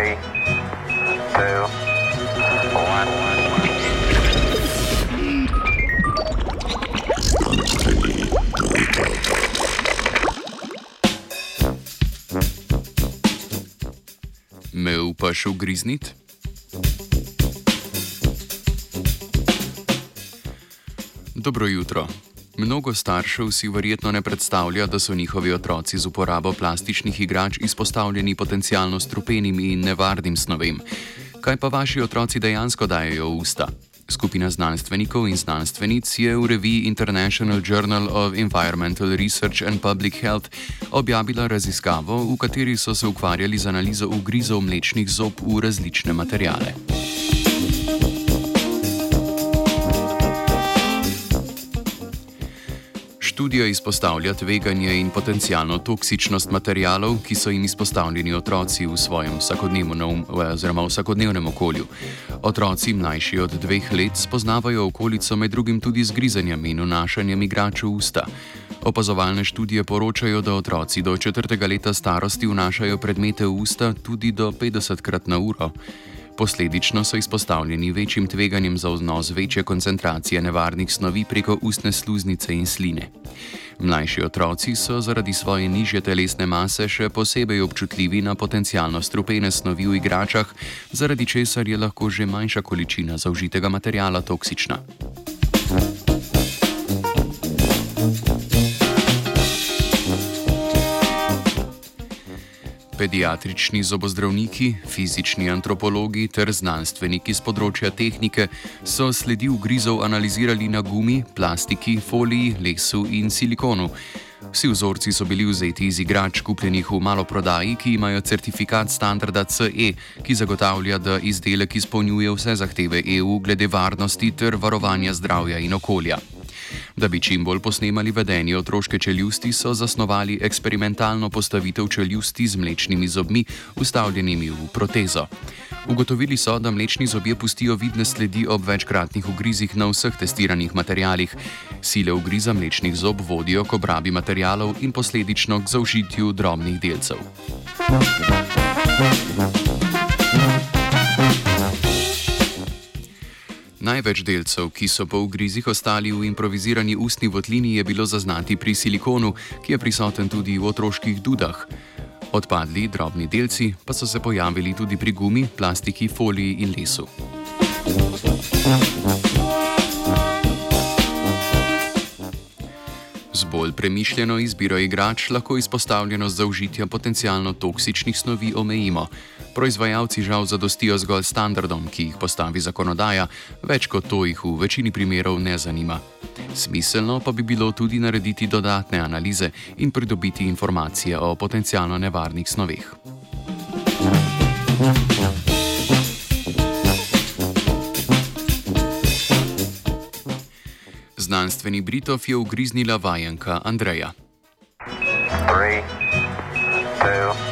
three, two, one. Me upaš ugriznit? Dobro jutro. Mnogo staršev si verjetno ne predstavlja, da so njihovi otroci z uporabo plastičnih igrač izpostavljeni potencialno strupenim in nevarnim snovem. Kaj pa vaši otroci dejansko dajo v usta? Skupina znanstvenikov in znanstvenic je v reviji International Journal of Environmental Research and Public Health objavila raziskavo, v kateri so se ukvarjali z analizo ugrizov mlečnih zob v različne materijale. Študija izpostavlja tveganje in potencijalno toksičnost materijalov, ki so jim izpostavljeni otroci v svojem vsakodnevnem, oziroma vsakodnevnem okolju. Otroci mlajši od dveh let spoznavajo okolico med drugim tudi z grizanjem in vnašanjem igrač v usta. Opazovalne študije poročajo, da otroci do četrtega leta starosti vnašajo predmete v usta tudi do 50 krat na uro. Posledično so izpostavljeni večjim tveganjem za vnos večje koncentracije nevarnih snovi preko ustne sluznice in sline. Mlajši otroci so zaradi svoje nižje telesne mase še posebej občutljivi na potencijalno strupene snovi v igračah, zaradi česar je lahko že manjša količina zaužitega materijala toksična. Pediatrični zobozdravniki, fizični antropologi ter znanstveniki z področja tehnike so sledi ugrizov analizirali na gumi, plastiki, foliji, lesu in silikonu. Vsi vzorci so bili vzeti iz igrač kupljenih v maloprodaji, ki imajo certifikat standarda CE, ki zagotavlja, da izdelek izpolnjuje vse zahteve EU glede varnosti ter varovanja zdravja in okolja. Da bi čim bolj posnemali vedenje otroške čeljusti, so zasnovali eksperimentalno postavitev čeljusti z mlečnimi zobmi, ustavljenimi v protezo. Ugotovili so, da mlečni zobje pustijo vidne sledi ob večkratnih ugrizih na vseh testiranih materijalih. Sile ugriza mlečnih zob vodijo k obrabi materijalov in posledično k zaužitju drobnih delcev. Največ delcev, ki so po ugrizih ostali v improvizirani ustni votlini, je bilo zaznati pri silikonu, ki je prisoten tudi v otroških dudah. Odpadli drobni delci pa so se pojavili tudi pri gumi, plastiki, foliji in lesu. Z bolj premišljeno izbiro igrač lahko izpostavljenost zaužitja potencialno toksičnih snovi omejimo proizvajalci žal zadostijo zgolj standardom, ki jih postavi zakonodaja, več kot to jih v večini primerov ne zanima. Smiselno pa bi bilo tudi narediti dodatne analize in pridobiti informacije o potencialno nevarnih snoveh. Znanstveni Britov je ugriznila vajenka Andreja. Three, two,